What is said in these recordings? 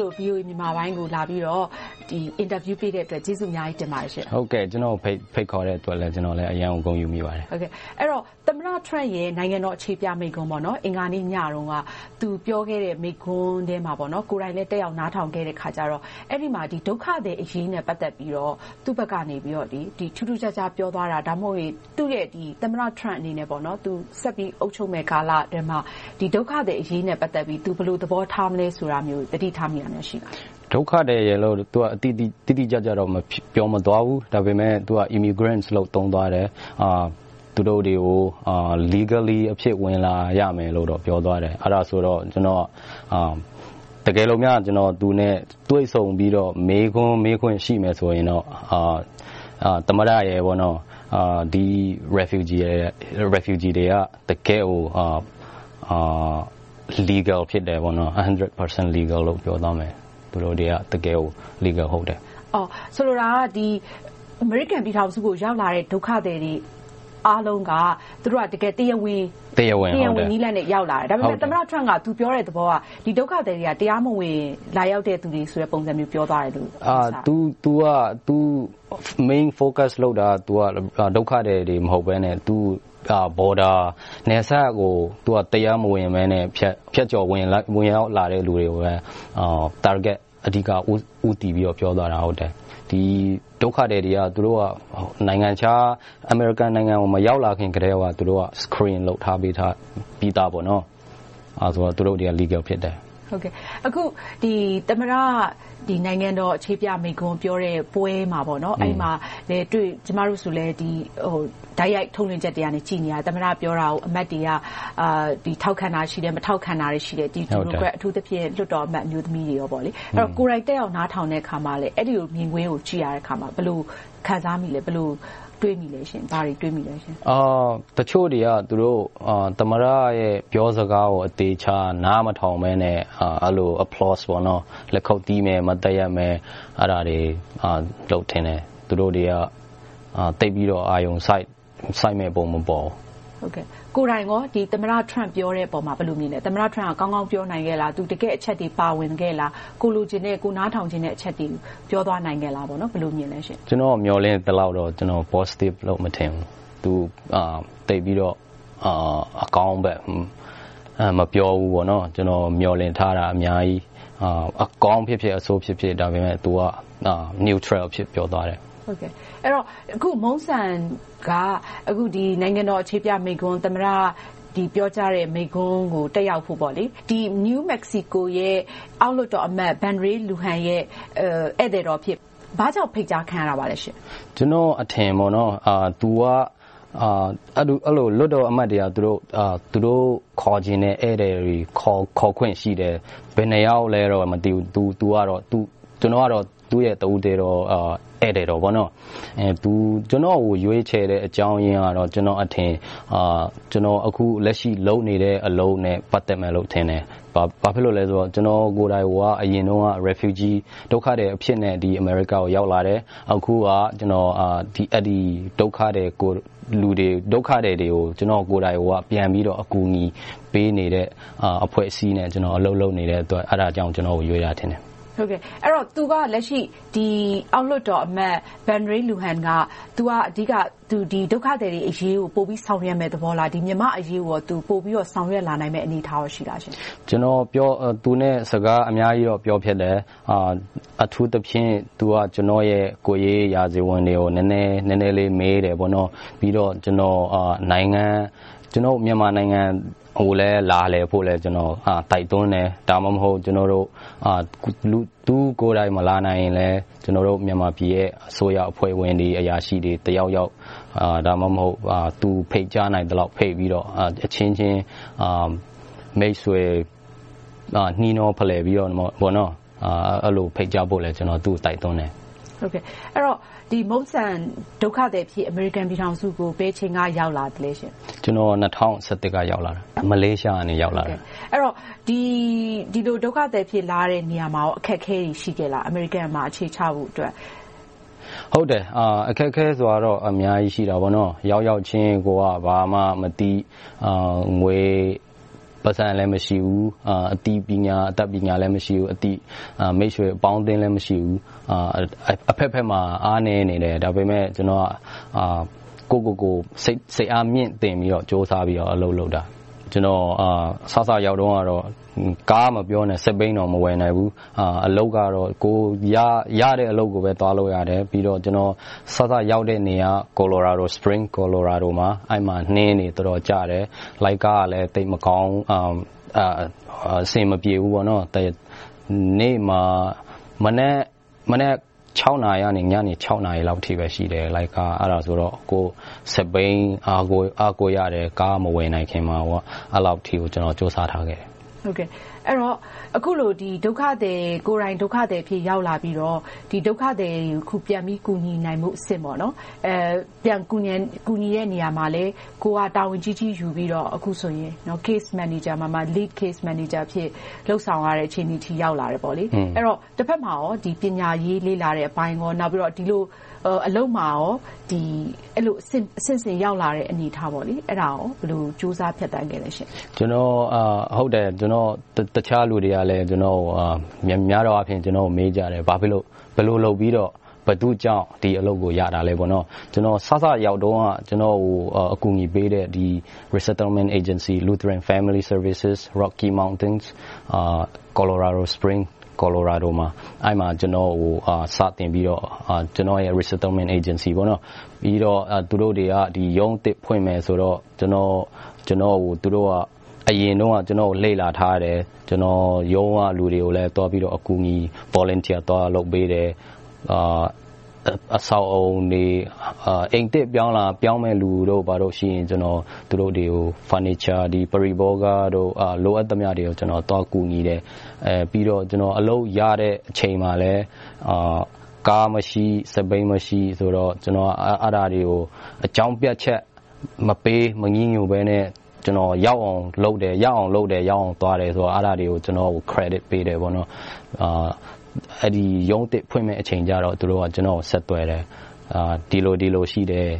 လို VOA မြန်မာပိုင်းကို လာပြီးတော့ အင်တာဗျူးပေးတဲ့အတွက် ကျေးဇူးအများကြီးတင်ပါတယ်ရှင့်။ဟုတ်ကဲ့ ကျနော့်ကို ဖိတ်ခေါ်တဲ့အတွက်လည်း ကျနော်လည်း အရမ်းကို ဂုဏ်ယူမိပါတယ်။အဲဒီတော့သ မ္မတ Trump ရဲ့ နိုင်ငံတော်အခြေပြမိန့်ခွန်း အင်္ဂါနေ့ညတုန်းက သူပြောခဲ့တဲ့ မိန့်ခွန်းထဲမှာ ကိုယ်တိုင်လည်း တက်ရောက်နားထောင်ခဲ့တဲ့အခါကြတော့ အဲဒီမှာ ဒုက္ခသည်အရေးနဲ့ ပတ်သက်ပြီးတော့ သူ့ဘက်ကနေ ထူးထူးခြားခြား ပြောသွားတာ ဒါမှမဟုတ် သူ့ရဲ့ သမ္မတ Trump အနေနဲ့ သူဆက်ပြီး အုပ်ချုပ်မယ့်ကာလအတွင်းမှာ ဒုက္ခသည်အရေးနဲ့ ပတ်သက်ပြီး သူ ဘယ်လိုသဘောထားမလဲဆိုတာမျိုးသတိထားမိတာရှိပါလား။ဒုက္ခသည်တွေလို့ သူက တိတိကျကျတော့ ပြောမသွားဘူး။ဒါပေမဲ့သူက immigrants လို့ သုံးသွားတယ်။ သူတို့တွေကို legally အဖြစ်ဝင်လာရမယ်လို့တော့ ပြောသွားတယ်။အဲဒါဆိုတော့ ကျနော်တကယ်လို့များသူနဲ့တွေ့ဆုံပြီးတော့ မေးခွန်းမေးခွင့်ရှိမယ်ဆိုရင်တော့သမ္မတရယ်ဒီ refugee တွေကတကယ့်ကို legal ဖြစ်တယ်100% legal လို့ပြောသွားမယ်။သူတို့တွေကတကယ့်ကို legal ဟုတ်တယ်။ဆိုလိုတာကအမေရိကန်ပြည်ထောင်စုကိုရောက်လာတဲ့ဒုက္ခသည်တွေ အားလုံးက သူတို့က တကယ်တရားဝင်နည်းလမ်းနဲ့ ရောက်လာတယ်။ဒါပေမဲ့ သမ္မတ Trump က သူပြောတဲ့သဘောက ဒီဒုက္ခသည်တွေက တရားမဝင် လာရောက်တဲ့သူတွေဆိုတဲ့ ပုံစံမျိုး ပြောသွားတယ်လို့။ तू main focus လုပ်တာဒုက္ခသည်တွေ မဟုတ်ဘဲနဲ့ border နယ်စပ်ကို တရားမဝင်ဘဲနဲ့ ဖြတ်ကျော်ဝင်ရောက်လာတဲ့ လူတွေကိုပဲ target အဓိကဦးတည်ပြီးတော့ပြောသွားတာဟုတ်တယ်။ဒီဒုက္ခသည်တွေကသူတို့ကနိုင်ငံခြားအမေရိကန်နိုင်ငံကိုမရောက်လာခင်ကတည်းကသူတို့က screen လုပ်ထားပြီးသား။အဲဒါဆိုတော့သူတို့တွေက legal ဖြစ်တယ်။အခုသမ္မတနိုင်ငံတော်အခြေပြမိန့်ခွန်းပြောတဲ့ပွဲမှာအဲဒီမှာကျမတို့ဆိုလဲ တိုက်ရိုက်ထုတ်လွှင့်ချက်တွေကနေ ကြည့်နေရတယ်။သမ္မတပြောတာကို အမတ်တွေက ထောက်ခံတာရှိတယ်။မထောက်ခံတာရှိတယ်။ဒီမိုကရက် အထူးသဖြင့် လွှတ်တော်အမတ် အမျိုးသမီးတွေ။ကိုယ်တိုင်တက်ရောက် နားထောင်တဲ့အခါမှာအဲဒီလို မြင်ကွင်းကို ကြည့်ရတဲ့အခါမှာ ဘယ်လိုခံစားမိလဲ။ဘယ်လိုတွေးမိလဲ။ဘာတွေတွေးမိလဲ။တချို့တွေကသမ္မတရဲ့ ပြောစကားကို အသေအချာ နားမထောင်ဘဲနဲ့ အဲဒီလို applause လက်ခုပ်တီးမယ်။မတ်တပ်ရပ်မယ်။အဲဒါတွေ လုပ်ထင်တယ်။သူတို့တွေက သိပ်ပြီးတော့ အာရုံစိုက် မယ့်ပုံမပေါ်ဘူး။ကိုယ်တိုင်ကောသမ္မတ Trump ပြောတဲ့အပေါ်ဘယ်လိုမြင်လဲ။သမ္မတ Trump ကကောင်းကောင်းပြောနိုင်ခဲ့လား။တကယ့်အချက်တွေပါဝင်ခဲ့လား။ကိုယ်လိုချင်တဲ့၊ကိုယ်နားထောင်ချင်တဲ့အချက်တွေကိုပြောသွားနိုင်ခဲ့လား။ဘယ်လိုမြင်လဲ။ကျနော်မျှော်လင့်သလောက်တော့ Positive လို့မထင်ဘူး။သူသိပ်ပြီးတော့အကောင်းဘက်မပြောဘူး။ကျနော်မျှော်လင့်ထားတာအများကြီး။အကောင်းဖြစ်ဖြစ်၊အဆိုးဖြစ်ဖြစ်သူက neutral အဖြစ်ပြောသွားတယ်။ အဲဒီတော့ အခု Mungsan ကနိုင်ငံတော်အခြေပြမိန့်ခွန်း သမ္မတပြောကြားတဲ့ မိန့်ခွန်းကို တက်ရောက်ဖို့ New Mexico ရဲ့ အောက်လွှတ်တော်အမတ် Ben Ray Luján ရဲ့ ဧည့်သည်တော်အဖြစ် ဘာကြောင့်ဖိတ်ကြားခံရတာလဲ။ကျနော့်အထင်သူက အဲဒီလို လွှတ်တော်အမတ်တွေက သူတို့ခေါ်ချင်တဲ့ ဧည့်သည်တွေ ခေါ်ခွင့်ရှိတယ်။ဘယ်နှစ်ယောက်လဲတော့ မသိဘူး။ကျနော်ကတော့ သူ့ရဲ့တဦးတည်းသောဧည့်သည်တော်။သူကျနော့်ကိုရွေးချယ်တဲ့အကြောင်းရင်းကတော့ကျနော့်အထင်ကျနော်အခုလက်ရှိလုပ်နေတဲ့အလုပ်နဲ့ပတ်သက်မယ်လို့ထင်တယ်။ဘာဖြစ်လို့လဲဆိုတော့ကျနော်ကိုယ်တိုင်ကအရင်တုန်းက Refugee ဒုက္ခသည်အဖြစ်နဲ့အမေရိကကိုရောက်လာတယ်။အခုကအဲဒီဒုက္ခသည်တွေကိုကျနော်ကိုယ်တိုင်ပြန်ပြီးတော့အကူအညီပေးနေတဲ့အဖွဲ့အစည်းနဲ့အလုပ်လုပ်နေတဲ့အတွက်အဲဒါကြောင့်ကျနော်ကိုရွေးတာထင်တယ်။ အဲဒီတော့ သူက လက်ရှိ အောက်လွှတ်တော်အမတ် Ben Ray Luján က သူက အဓိက ဒုက္ခသည်တွေအရေးကို ပိုပြီးဆောင်ရွက်မယ့်သဘောလား။မြန်မာ့အရေးကိုပိုပြီးဆောင်ရွက်လာနိုင်မယ့် အနေအထား ရှိလား။ကျနော် သူနဲ့ စကားအများကြီးတော့ ပြောဖြစ်တယ်။အထူးသဖြင့် သူက ကျနော့်ရဲ့ ကိုယ်ရေးရာဇဝင်တွေကို နည်းနည်းလေး မေးတယ်။ပြီးတော့မြန်မာနိုင်ငံ ကိုလည်းလာလည်ဖို့လည်းတိုက်တွန်းတယ်။ဒါမှမဟုတ်သူကိုယ်တိုင်မလာနိုင်ရင်လဲကျနော်တို့မြန်မာပြည်ရဲ့အစိုးရအဖွဲ့ဝင်တွေ၊အရာရှိတွေတစ်ယောက်ယောက်ဒါမှမဟုတ်သူဖိတ်ကြားနိုင်သလောက်ဖိတ်ပြီးတော့အချင်းချင်းမိတ်ဆွေနှီးနှောဖလှယ်ပြီးတော့အဲဒီလိုဖိတ်ကြားဖို့လည်းကျနော်သူကိုတိုက်တွန်းတယ်။ အဲဒီတော့ Mungsan ဒုက္ခသည်အဖြစ် အမေရိကန်ပြည်ထောင်စုကို ဘယ်အချိန်က ရောက်လာသလဲ။ကျနော် ၂၀၁၁ က ရောက်လာတာ။မလေးရှားကနေ ရောက်လာတာ။အဲဒီတော့ ဒီလို ဒုက္ခသည်အဖြစ် လာတဲ့နေရာမှာ အခက်အခဲတွေ ရှိခဲ့လား။အမေရိကန်မှာ အခြေချဖို့အတွက်။ဟုတ်တယ်။အခက်အခဲဆိုတာတော့ အများကြီးရှိတာပေါ့။ရောက်ရောက်ချင်း ကိုယ်က ဘာမှမသိ။ငွေ ပတ်စံလည်းမရှိဘူးအတိပညာ အတတ်ပညာလည်း မရှိဘူးအတိမိတ်ဆွေအပေါင်းအသင်းလည်း မရှိဘူးအဖက်ဖက်မှာ အားနေနေတယ် ဒါပေမဲ့ ကျွန်တော်က ကိုကိုကိုစိတ်စိတ်အားမြင့်တင်ပြီးတော့စ조사ပြီးတော့ အလုပ်လုပ်တာ ကျွန်တော်အာဆဆရောက်တော့ကတော့ ကားမပြောနဲ့စပိန်တော့ မဝယ်နိုင်ဘူးအာအလုပ်ကတော့ ကိုရရတဲ့အလုပ်ကိုပဲ သွားလို့ရတယ် ပြီးတော့ ကျွန်တော်ဆဆရောက်တဲ့နေရာ Colorado Spring Colorado မှာ အဲ့မှာ နှင်းနေတော်တော်ကြတယ် လိုက်ကားကလည်းတိတ်မကောင်းအာအစင်မပြေဘူးပေါ့နော်နေ့မှာ မနေ့မနေ့6နာရီကနေ ညနေ6နာရီလောက်ထိပဲ ရှိတယ်လိုက်ကအဲ့ဒါဆိုတော့ ကိုစပိန်အာကိုအာကိုရတယ် ကားမဝယ်နိုင်ခင်မှာပေါ့အဲ့လောက်ထိကိုကျွန်တော်စူးစမ်းထားခဲ့တယ် ဟုတ်ကဲ့အဲ့တော့ အခုလိုဒီဒုက္ခသည်ကိုယ်တိုင် ဒုက္ခသည်ဖြစ် ရောက်လာပြီးတော့ ဒီဒုက္ခသည်ခုပြန်ပြီးကူညီနိုင်မှုအဆင့်ပေါ့နော်အဲပြန်ကူညီကူညီတဲ့နေရာမှာလဲကိုကတာဝန်ကြီးကြီးယူပြီးတော့ အခုဆိုရင်နော် case manager မှာမှာ lead case manager ဖြစ်လှုပ်ဆောင်ရတဲ့ အခြေအနေထိ ရောက်လာတယ်ပေါ့လေအဲ့တော့တစ်ဖက်မှာရောဒီပညာရေးလေ့လာတဲ့အပိုင်းကောနောက်ပြီးတော့ ဒီလိုအလုံးမှာရောဒီအဲ့လိုအဆင့်အဆင့်ဆင့်ရောက်လာတဲ့ အနေထားပေါ့လေအဲ့ဒါရောဘယ်လိုစူးစမ်းဖြတ်တန်းခဲ့လဲရှင်ကျွန်တော်အာဟုတ်တယ်ကျွန်တော်တခြားလူတွေကလည်း ကျွန်တော်အာများတော့အဖြစ်ကျွန်တော်မေးကြတယ် ဘာဖြစ်လို့ ဘယ်လိုလုပ်ပြီးတော့ဘသူကြောင့် ဒီအလုပ်ကို ရတာလဲပေါ့နော်ကျွန်တော်ဆဆရောက်တော့ကျွန်တော်ဟို အကူအညီပေးတဲ့ဒီ resettlement agency Lutheran Family Services Rocky Mountains uh Colorado Spring Colorado မှာ အဲ့မှာ ကျွန်တော်ဟိုအာစတင်ပြီးတော့အာကျွန်တော်ရဲ့ resettlement agency ပေါ့နော်ပြီးတော့ သူတို့တွေကဒီရုံးတစ်ဖွင့်မယ်ဆိုတော့ ကျွန်တော်ကျွန်တော်ဟို သူတို့က အရင်တော့ကျွန်တော်လှည့်လာထားတယ် ကျွန်တော်ရုံးက လူတွေကိုလည်းတွားပြီးတော့ အကူအညီ volunteer တွားလုပ်ပေးတယ်အာအဆောက်အုံတွေ အိမ်တစ်ပြောင်းလာပြောင်းမဲ့လူတို့ ဘာလို့ရှိရင် ကျွန်တော် သူတို့တွေကို furniture ဒီ pariboga တို့ လိုအပ်သမျှတွေကို ကျွန်တော်တွားကူညီတယ်အဲပြီးတော့ ကျွန်တော် အလုပ်ရတဲ့အချိန်မှာလည်းအာကားမရှိစပိန်မရှိဆိုတော့ ကျွန်တော်အဲ့ဒါတွေကို အကြောင်းပြချက်မပေးမငင်းညူပဲနဲ့ ကျွန်တော်ရောက်အောင်လုပ်တယ်ရောက်အောင်လုပ်တယ်ရောက်အောင်သွားတယ်ဆိုတော့အဲ့ဒါတွေကိုကျွန်တော် credit ပေးတယ်ပေါ့နော်အာအဲ့ဒီရုံးတစ်ဖွင့်မဲ့အချိန်ကြတော့သူတို့ကကျွန်တော်ဆက်သွယ်တယ်အာဒီလိုဒီလိုရှိတယ်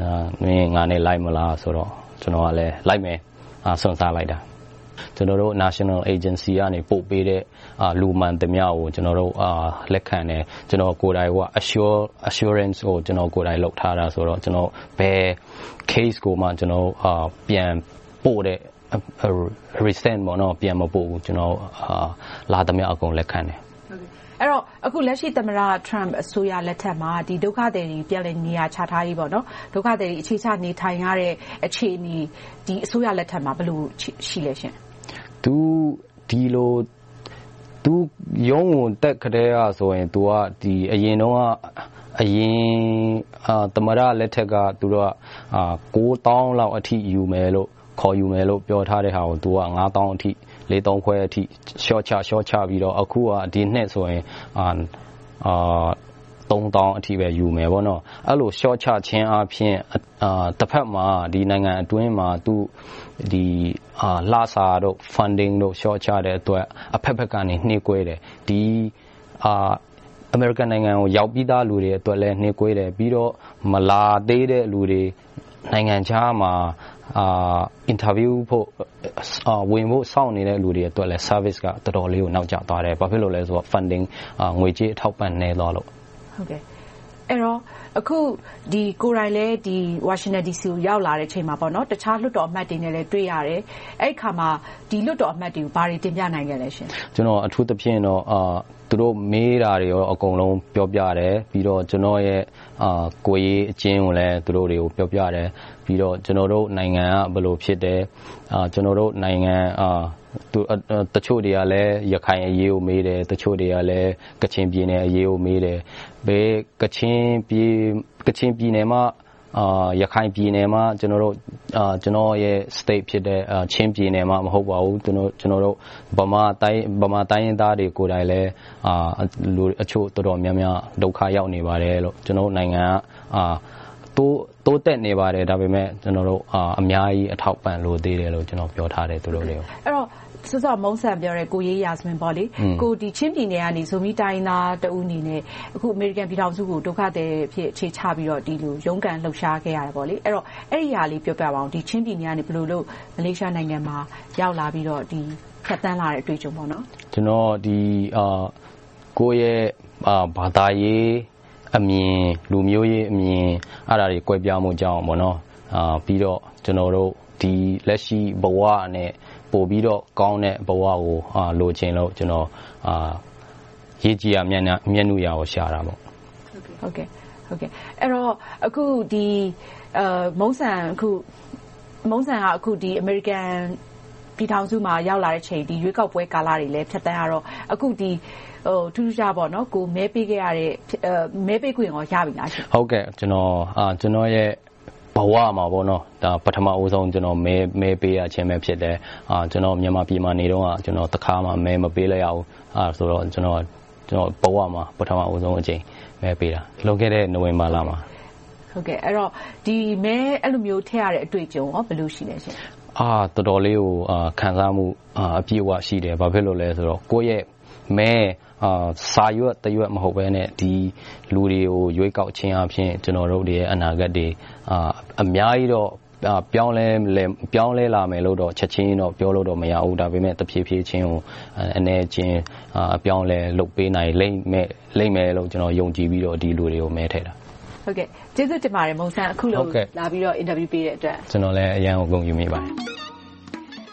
အာမင်းငါနဲ့လိုက်မလားဆိုတော့ကျွန်တော်ကလည်းလိုက်မယ်အာဆွန်စားလိုက်တာ ကျွန်တော်တို့ national agency ကနေ ပို့ပေးတဲ့အာလူမှန်သမျှကို ကျွန်တော်တို့အာလက်ခံတယ် ကျွန်တော်ကိုယ်တိုင်က assure assurance ကို ကျွန်တော်ကိုယ်တိုင် လုပ်ထားတာဆိုတော့ကျွန်တော်ဘယ် case ကိုမှကျွန်တော်အာပြန်ပို့တဲ့ recent ပေါ့နော်ပြန်မပို့ဘူးကျွန်တော်အာလာသမျှ အကုန်လက်ခံတယ် အဲ့တော့ အခုလက်ရှိ သမ္မတ Trump အစိုးရလက်ထက်မှာဒီဒုက္ခသည်တွေ ပြန်လည်နေရာချထားရေးပေါ့နော်ဒုက္ခသည်တွေ အခြေချနေထိုင်ရတဲ့ အခြေအနေ ဒီအစိုးရလက်ထက်မှာ ဘယ်လိုရှိလဲရှင်သူဒီလိုသူရုံးဝင်တက်ခတဲ့ကဆိုရင် तू ကဒီအရင်တော့အရင်အာသမရလက်ထက်ကသူတို့ကအာ9000လောက်အထိ ယူမယ်လို့ ခေါ်ယူမယ်လို့ပြောထားတဲ့ဟာကို तू က9000အထိလေးသုံးခွဲအထိ short ချ short ချပြီးတော့အခုကဒီနှစ်ဆိုရင်အာအာ3000အထိပဲယူမယ်ပေါ့နော်အဲ့လို short ချခြင်းအပြင်အာတစ်ဖက်မှာဒီနိုင်ငံအတွင်းမှာသူဒီအာလာစာတို့ funding တို့ short ချတဲ့အတွက်အဖက်ဖက်ကနေနှိကွဲတယ်ဒီအာအမေရိကန်နိုင်ငံကိုရောက်ပြီးသားလူတွေအတွက်လည်းနှိကွဲတယ်ပြီးတော့မလာသေးတဲ့လူတွေနိုင်ငံခြားမှာ အာအင်တာဗျူးဖို့အာဝင်ဖို့စောင့်နေတဲ့လူတွေအတွက်လည်း service ကတော်တော်လေးကိုနောက်ကျသွားတယ်။ဘာဖြစ်လို့လဲဆိုတော့ funding အာငွေကြေးအထောက်ပံ့နေသွားလို့ဟုတ်ကဲ့အဲ့တော့အခုဒီကိုရိုင်လဲဒီ Washington DC ကိုရောက်လာတဲ့အချိန်မှာပေါ့နော်တခြားလွှတ်တော်အမတ်တွေနဲ့လည်းတွေ့ရတယ်အဲ့ခါမှာဒီလွှတ်တော်အမတ်တွေကိုဘာတွေတင်ပြနိုင်ခဲ့လဲရှင်ကျွန်တော်အထူးသဖြင့်တော့အာ သူတို့မေးတာတွေရောအကုန်လုံးပြောပြတယ်ပြီးတော့ကျွန်တော်ရဲ့အာကိုရေးအချင်းကိုလည်းသူတို့တွေကိုပြောပြတယ်ပြီးတော့ကျွန်တော်တို့နိုင်ငံကဘယ်လိုဖြစ်တယ်အာကျွန်တော်တို့နိုင်ငံအာသူတချို့တွေကလည်းရခိုင်အရေးကိုမေးတယ်တချို့တွေကလည်းကချင်ပြည်နယ်အရေးကိုမေးတယ်ဘယ်ကချင်ပြည်ကချင်ပြည်နယ်မှာ အာရခိုင်ပြည်နယ်မှာကျွန်တော်တို့အာကျွန်တော်ရဲ့ state ဖြစ်တဲ့ချင်းပြည်နယ်မှာမဟုတ်ပါဘူးကျွန်တော်ကျွန်တော်တို့ဗမာတိုင်းဗမာတိုင်းရင်းသားတွေကိုယ်တိုင်လည်းအာလူအချို့တော်တော်များများဒုက္ခရောက်နေပါတယ်လို့ကျွန်တော်နိုင်ငံကအာ တိုးတက်နေပါတယ်ဒါပေမဲ့ကျွန်တော်တို့အများကြီးအထောက်ပံ့လိုသေးတယ်လို့ကျွန်တော်ပြောထားတယ်သူတို့တွေကိုအဲ့တော့စောစောမုံဆန်ပြောတဲ့ကိုရေးရာဇဝင်ပေါ့လေကိုဒီချင်းပြည်နယ်ကနေဇိုမီတိုင်းသားတဦးအနေနဲ့အခုအမေရိကန်ပြည်ထောင်စုကိုဒုက္ခသည်ဖြစ်အခြေချပြီးတော့ဒီလိုရုန်းကန်လှုပ်ရှားခဲ့ရတယ်ပေါ့လေအဲ့တော့အဲ့ဒီဟာလေးပြောပြပါအောင်ဒီချင်းပြည်နယ်ကနေဘယ်လိုလုပ်မလေးရှားနိုင်ငံမှာရောက်လာပြီးတော့ဒီဖြတ်တန်းလာတဲ့အတွေ့အကြုံပေါ့နော်ကျွန်တော်ဒီအာကိုရဲ့အာဘာသာရေး အမြင်လူမျိုးရေးအမြင်အဲ့ဒါတွေကွဲပြားမှုကြောင်းပေါ့နော်အာပြီးတော့ကျွန်တော်တို့ဒီလက်ရှိဘဝနဲ့ပို့ပြီးတော့ကောင်းတဲ့ဘဝကိုအာလိုချင်လို့ကျွန်တော်အာရေးကြည့်ရမျက်နှာမျက်နှာရာကိုရှာတာပေါ့ဟုတ်ကဲ့ဟုတ်ကဲ့အဲ့တော့အခုဒီအဲမုံဆန်အခုမုံဆန်ကအခုဒီ American ပြည်ထောင်စုမှာ ရောက်လာတဲ့ချိန်ဒီရွေးကောက်ပွဲကာလတွေလည်း ဖြတ်တန်းရတော့ အခုဒီဟိုထူးထူးခြားပေါ့နော်ကိုမဲပေးခဲ့ရတဲ့ မဲပေးခွင့်ရောရပြီလားရှင်ဟုတ်ကဲ့ကျွန်တော်အာကျွန်တော်ရဲ့ဘဝမှာပေါ့နော်ဒါပထမအဦးဆုံးကျွန်တော်မဲမဲပေးရခြင်းပဲ ဖြစ်တယ်အာကျွန်တော် မြန်မာပြည်မှာနေတော့ကျွန်တော်တခါမှ မဲမပေးလိုက်ရဘူးအာဆိုတော့ ကျွန်တော်ကျွန်တော်ဘဝမှာ ပထမအဦးဆုံးအချိန်မဲပေးတာ လွန်ခဲ့တဲ့ နိုဝင်ဘာလမှာဟုတ်ကဲ့အဲ့တော့ဒီမဲ အဲ့လိုမျိုး ထည့်ရတဲ့အတွေ့အကြုံရောဘယ်လိုရှိလဲရှင် အာတော်တော်လေးကိုအာခံစားမှုအာအပြည့်အဝရှိတယ်ဘာဖြစ်လို့လဲဆိုတော့ကိုယ့်ရဲ့မဲအာစာရွက်တရွက်မဟုတ်ဘဲနဲ့ဒီလူတွေကိုရွေးကောက်ခြင်းအပြင်ကျွန်တော်တို့ရဲ့အနာဂတ်တွေအာအများကြီးတော့ပြောင်းလဲပြောင်းလဲလာမယ်လို့တော့ချက်ချင်းတော့ပြောလို့တော့မရဘူးဒါပေမဲ့တဖြည်းဖြည်းချင်းကိုအနေချင်းအပြောင်းလဲလုပ်ပေးနိုင်လိမ့်မယ်လိမ့်မယ်လို့ကျွန်တော်ယုံကြည်ပြီးတော့ဒီလူတွေကိုမဲထည့်တာ ဟုတ်ကဲ့ကျေးဇူးတင်ပါတယ် မုံဆန်းအခုလိုလာပြီးတော့ အင်တာဗျူးပေးတဲ့အတွက် ကျွန်တော်လည်း အရန်ကို ဂုဏ်ယူမိပါတယ်